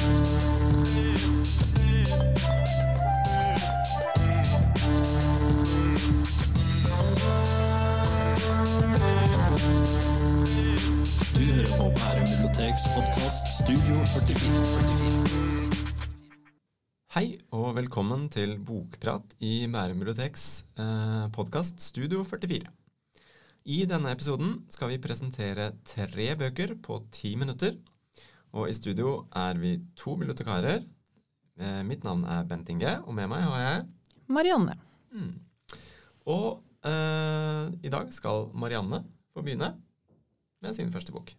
Du hører på Bærum biblioteks podkast Studio 44. 44. Hei og velkommen til Bokprat i Bærum biblioteks eh, podkast Studio 44. I denne episoden skal vi presentere tre bøker på ti minutter. Og i studio er vi to bibliotekarer. Eh, mitt navn er Bent Inge, og med meg har jeg Marianne. mm. Og eh, i dag skal Marianne få begynne med sin første bok.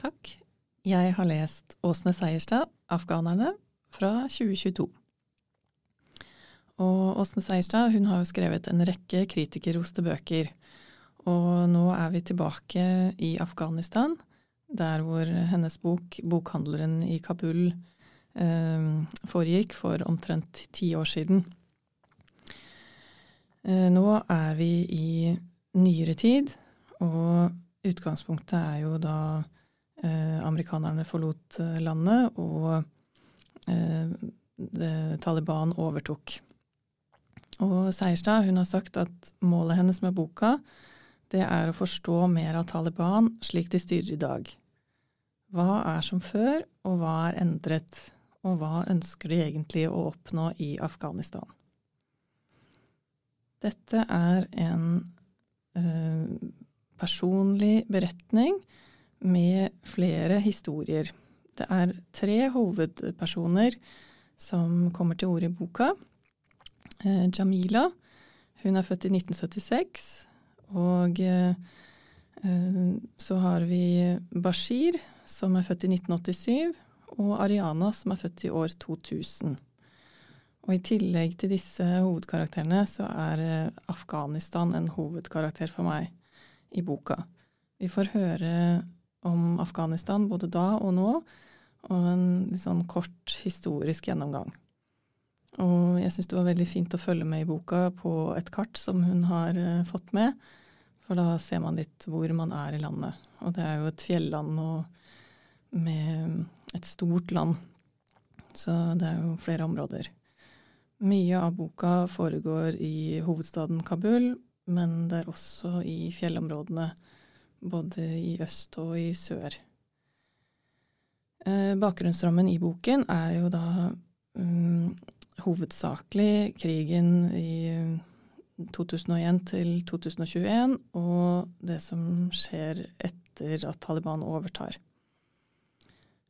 Takk. Jeg har lest Åsne Seierstad, 'Afghanerne', fra 2022. Og Åsne Seierstad hun har jo skrevet en rekke kritikerroste bøker. Og nå er vi tilbake i Afghanistan, der hvor hennes bok 'Bokhandleren i Kabul' eh, foregikk for omtrent ti år siden. Eh, nå er vi i nyere tid, og utgangspunktet er jo da eh, amerikanerne forlot landet, og Taliban overtok. Og Seierstad hun har sagt at målet hennes med boka det er å forstå mer av Taliban slik de styrer i dag. Hva er som før, og hva er endret? Og hva ønsker de egentlig å oppnå i Afghanistan? Dette er en eh, personlig beretning med flere historier. Det er tre hovedpersoner som kommer til orde i boka. Eh, Jamila, hun er født i 1976. Og eh, så har vi Bashir, som er født i 1987. Og Ariana, som er født i år 2000. Og i tillegg til disse hovedkarakterene, så er eh, Afghanistan en hovedkarakter for meg i boka. Vi får høre om Afghanistan både da og nå, og en litt sånn kort historisk gjennomgang. Og jeg syns det var veldig fint å følge med i boka på et kart som hun har eh, fått med, for da ser man litt hvor man er i landet. Og det er jo et fjelland og med et stort land, så det er jo flere områder. Mye av boka foregår i hovedstaden Kabul, men det er også i fjellområdene, både i øst og i sør. Eh, bakgrunnsrammen i boken er jo da um, hovedsakelig krigen i 2001 til 2021, og det som skjer etter at Taliban overtar.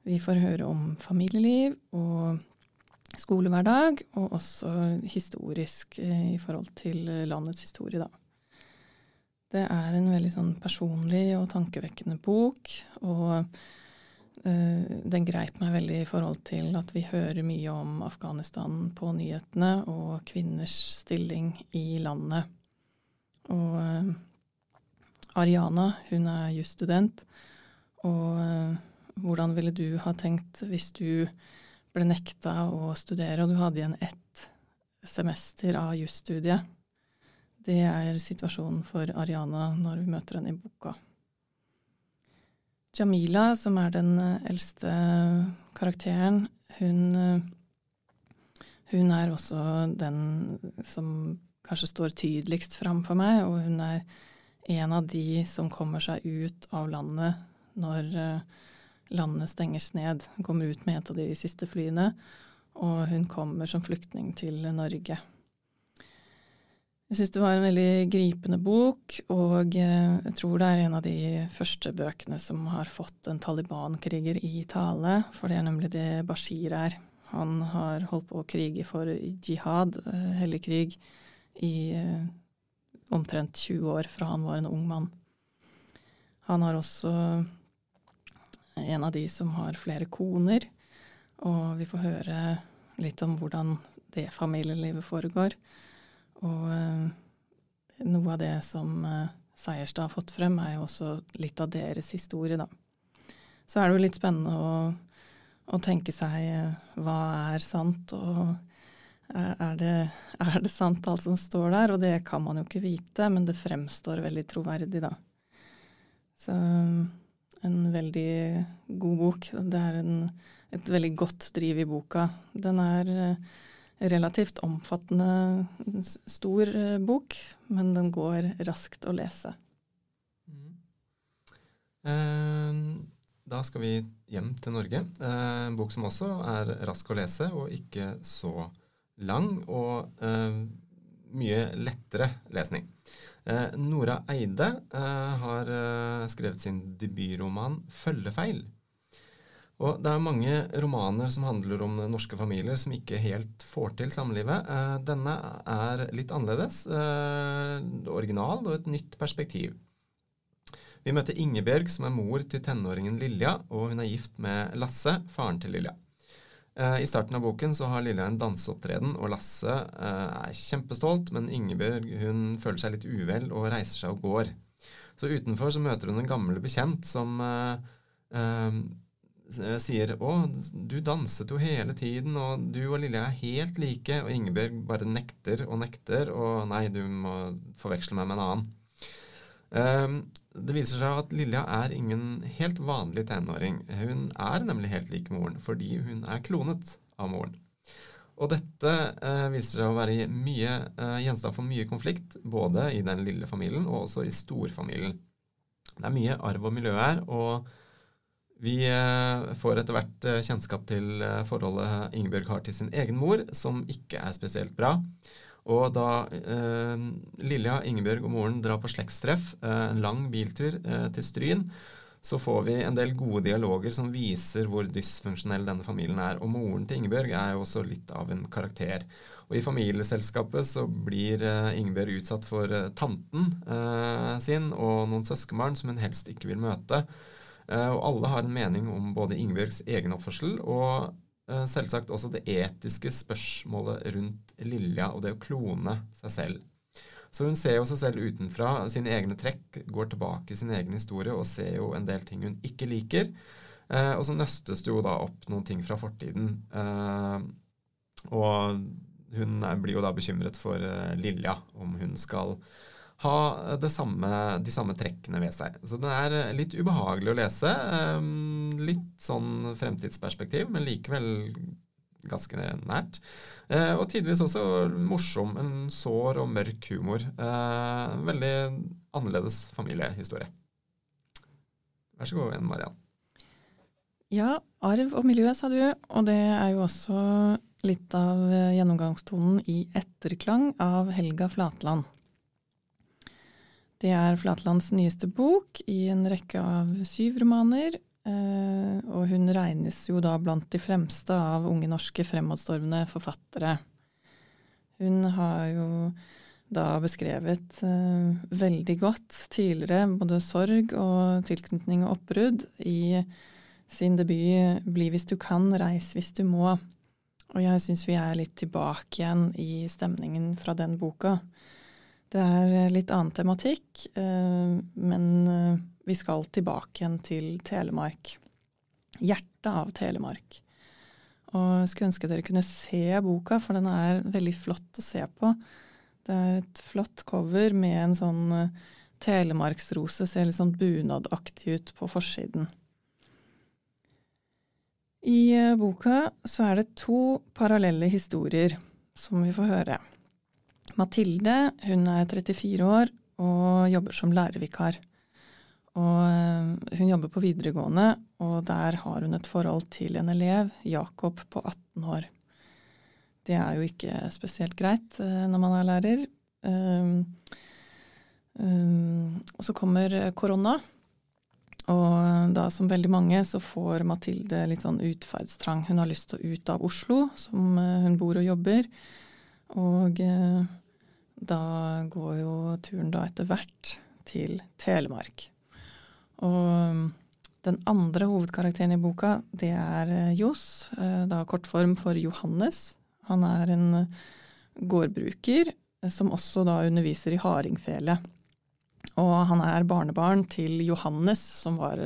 Vi får høre om familieliv og skolehverdag, og også historisk eh, i forhold til landets historie, da. Det er en veldig sånn personlig og tankevekkende bok, og den greip meg veldig i forhold til at vi hører mye om Afghanistan på nyhetene, og kvinners stilling i landet. Og eh, Ariana, hun er jusstudent, og eh, hvordan ville du ha tenkt hvis du ble nekta å studere, og du hadde igjen ett semester av jusstudiet. Det er situasjonen for Ariana når vi møter henne i boka. Jamila, som er den eldste karakteren, hun, hun er også den som kanskje står tydeligst fram for meg, og hun er en av de som kommer seg ut av landet når landet stenges ned. Hun kommer ut med et av de siste flyene, og hun kommer som flyktning til Norge. Jeg syns det var en veldig gripende bok, og jeg tror det er en av de første bøkene som har fått en Taliban-kriger i tale, for det er nemlig det Bashir er. Han har holdt på å krige for jihad, hellig krig, i omtrent 20 år fra han var en ung mann. Han har også en av de som har flere koner, og vi får høre litt om hvordan det familielivet foregår. Og eh, noe av det som eh, Seierstad har fått frem, er jo også litt av deres historie, da. Så er det jo litt spennende å, å tenke seg eh, hva er sant, og er det, er det sant alt som står der? Og det kan man jo ikke vite, men det fremstår veldig troverdig, da. Så en veldig god bok. Det er en et veldig godt driv i boka. Den er relativt omfattende, stor eh, bok, men den går raskt å lese. Eh, Da skal vi hjem til Norge. Eh, En bok som også er rask å lese og ikke så lang, og eh, mye lettere lesning. Eh, Nora Eide eh, har skrevet sin debutroman 'Følgefeil'. Og det er mange romaner som handler om norske familier som ikke helt får til samlivet. Eh, denne er litt annerledes, eh, original og et nytt perspektiv. Vi møter Ingebjørg, som er mor til tenåringen Lilja, og hun er gift med Lasse, faren til Lilja. Eh, I starten av boken så har Lilja en danseopptreden, og Lasse er kjempestolt, men Ingebjørg hun føler seg litt uvel og reiser seg og går. Så utenfor så møter hun en gammel bekjent som sier 'Å, du danset jo hele tiden, og du og Lilja er helt like', og Ingebjørg bare nekter og nekter, og 'nei, du må forveksle meg med en annen'. Um, det viser seg at Lilja er ingen helt vanlig tenåring. Hun er nemlig helt lik moren, fordi hun er klonet av moren. Og dette eh, viser seg å være mye, eh, gjenstand for mye konflikt, både i den lille familien og også i storfamilien. Det er mye arv og miljø her, og vi eh, får etter hvert eh, kjennskap til eh, forholdet Ingebjørg har til sin egen mor, som ikke er spesielt bra. Og da eh, Lilja, Ingebjørg og moren drar på slektstreff, eh, en lang biltur eh, til Stryn, så får vi en del gode dialoger som viser hvor dysfunksjonell denne familien er. Og moren til Ingebjørg er jo også litt av en karakter. Og i familieselskapet så blir Ingebjørg utsatt for tanten sin og noen søskenbarn som hun helst ikke vil møte. Eh, og alle har en mening om både Ingebjørgs egen oppførsel og eh, selvsagt også det etiske spørsmålet rundt Lilja og det å klone seg selv. Så hun ser jo seg selv utenfra, sine egne trekk, går tilbake i sin egen historie og ser jo en del ting hun ikke liker. Eh, og så nøstes det jo da opp noen ting fra fortiden. Og hun blir jo da bekymret for Lilja, om hun skal ha det samme, de samme trekkene ved seg. Så den er litt ubehagelig å lese. eh, litt sånn fremtidsperspektiv, men likevel ganske nært. Eh, og tidvis også morsom, en sår og mørk humor. Eh, veldig annerledes familiehistorie. Vær så god, Anne Mariann. Ja, arv og miljø, sa du, og det er jo også litt av eh, gjennomgangstonen i Etterklang av Helga Flatland. Det er Flatlands nyeste bok i en rekke av syv romaner, eh, og hun regnes jo da blant de fremste av unge norske fremadstormende forfattere. Hun har jo da beskrevet eh, veldig godt tidligere både sorg og tilknytning og oppbrudd i sin debut 'Bli hvis du kan, reis hvis du må'. Og jeg syns vi er litt tilbake igjen i stemningen fra den boka. Det er litt annen tematikk, eh, men eh, vi skal tilbake igjen til Telemark. Hjertet av Telemark. Og jeg skulle ønske dere kunne se boka, for den er veldig flott å se på. Det er et flott cover med en sånn eh, telemarksrose, ser litt sånn bunadaktig ut på forsiden. I eh, boka så er det to parallelle historier som vi får høre. Mathilde hun er 34 år og jobber som lærervikar. Og eh, hun jobber på videregående, og der har hun et forhold til en elev, Jakob på 18 år. Det er jo ikke spesielt greit eh, når man er lærer. Um, um, og så kommer korona, og da som veldig mange så får Mathilde litt sånn utferdstrang. Hun har lyst til å ut av Oslo, som eh, hun bor og jobber. Og da går jo turen da etter hvert til Telemark. Og mm, den andre hovedkarakteren i boka, det er eh, Johs, eh, da kortform for Johannes. Han er en eh, gårdbruker som også da underviser i hardingfele. Og han er barnebarn til Johannes, som var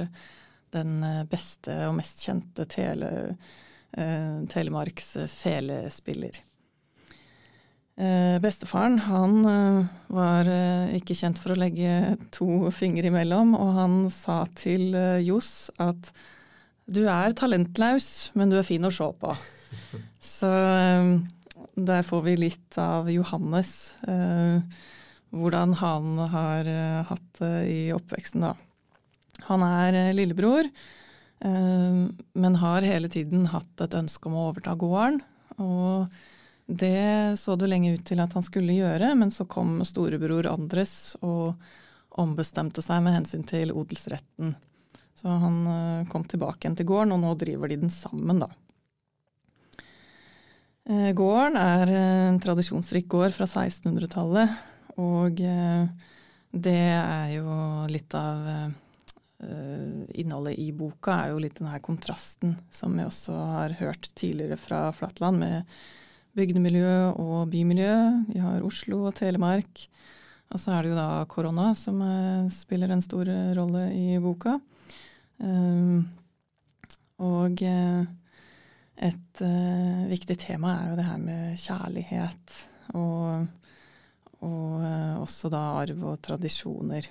den beste og mest kjente tele, eh, Telemarks felespiller. Eh, bestefaren han eh, var eh, ikke kjent for å legge to fingre imellom, og han sa til eh, Johs at Du er talentløs, men du er fin å se på. Så der får vi litt av Johannes. Eh, hvordan han har hatt det i oppveksten, da. Han er lillebror, eh, men har hele tiden hatt et ønske om å overta gården. Og det så det lenge ut til at han skulle gjøre, men så kom storebror Andres og ombestemte seg med hensyn til odelsretten. Så han eh, kom tilbake igjen til gården, og nå driver de den sammen, da. Eh, gården er en tradisjonsrik gård fra 1600-tallet, og eh, det er jo litt av innholdet i boka er jo litt den her kontrasten som vi også har hørt tidligere fra Flatland, med bygdemiljø og bymiljø. Vi har Oslo og Telemark. Og så er det jo da korona som spiller en stor rolle i boka. Um, og eh, et viktig tema er jo det her med kjærlighet, og, og også da arv og tradisjoner.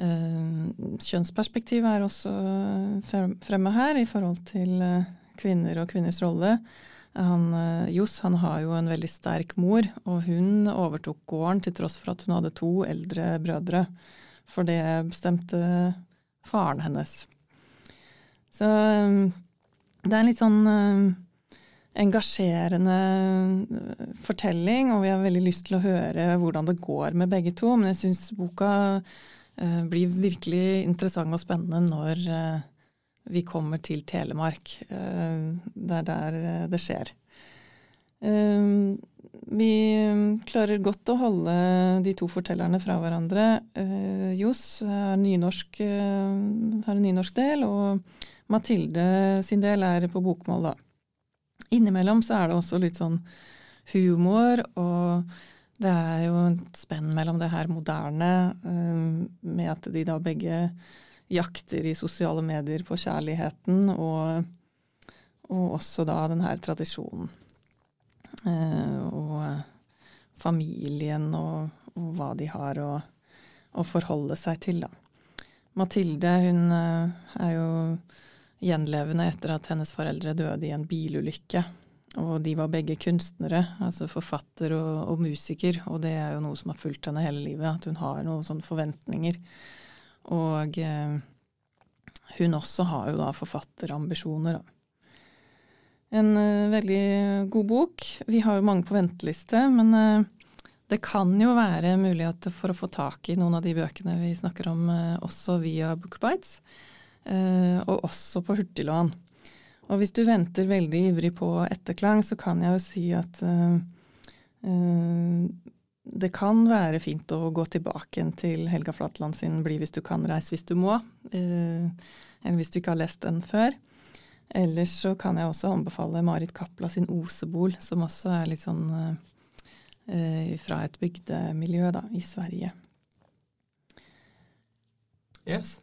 kjønnsperspektivet kjønnsperspektiv er også fremme her i forhold til kvinner og kvinners rolle. Han, Johs han har jo en veldig sterk mor, og hun overtok gården til tross for at hun hadde to eldre brødre. For det bestemte faren hennes. Så um, det er en litt sånn um, engasjerende fortelling, og vi har veldig lyst til å høre hvordan det går med begge to. Men jeg syns boka blir virkelig interessant og spennende når vi kommer til Telemark. Det er der det skjer. Um, vi klarer godt å holde de to fortellerne fra hverandre. Johs har, en nynorsk del, og Mathilde sin del er på bokmål, da. Innimellom så er det også litt sånn humor, og det er jo et spenn mellom det her moderne, med at de da begge jakter i sosiale medier på kjærligheten, og, og også da den her tradisjonen. Eh, og familien og, og, hva de har å, å, forholde seg til, da. Mathilde hun eh, er jo gjenlevende etter at hennes foreldre døde i en bilulykke. Og de var begge kunstnere, altså forfatter og, og, musiker, og det er jo noe som har fulgt henne hele livet, at hun har noen sånne forventninger. Og eh, hun også har jo da forfatterambisjoner, da. En uh, veldig god bok. Vi har jo mange på venteliste, men uh, det kan jo være mulighet for å få tak i noen av de bøkene vi snakker om, også via Bookbites, og også på hurtiglån. Og hvis du venter veldig ivrig på etterklang, så kan jeg jo si at det kan være fint å gå tilbake til Helga Flatland sin 'Bli hvis du kan, reis hvis du må', enn hvis du ikke har lest den før. Ellers så kan jeg også anbefale Marit Kapla sin Osebol, som også er litt sånn eh, fra et bygdemiljø da, i Sverige. Yes,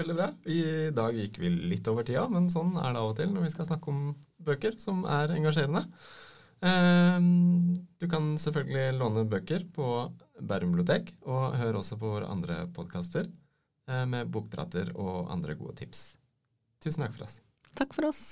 veldig bra. I dag gikk vi litt over tida, men sånn er det av og til når vi skal snakke om bøker som er engasjerende. Eh, du kan selvfølgelig låne bøker på Bærum bibliotek, og hør også på våre andre podkaster eh, med bokprater og andre gode tips. Tusen takk for oss. Takk for oss.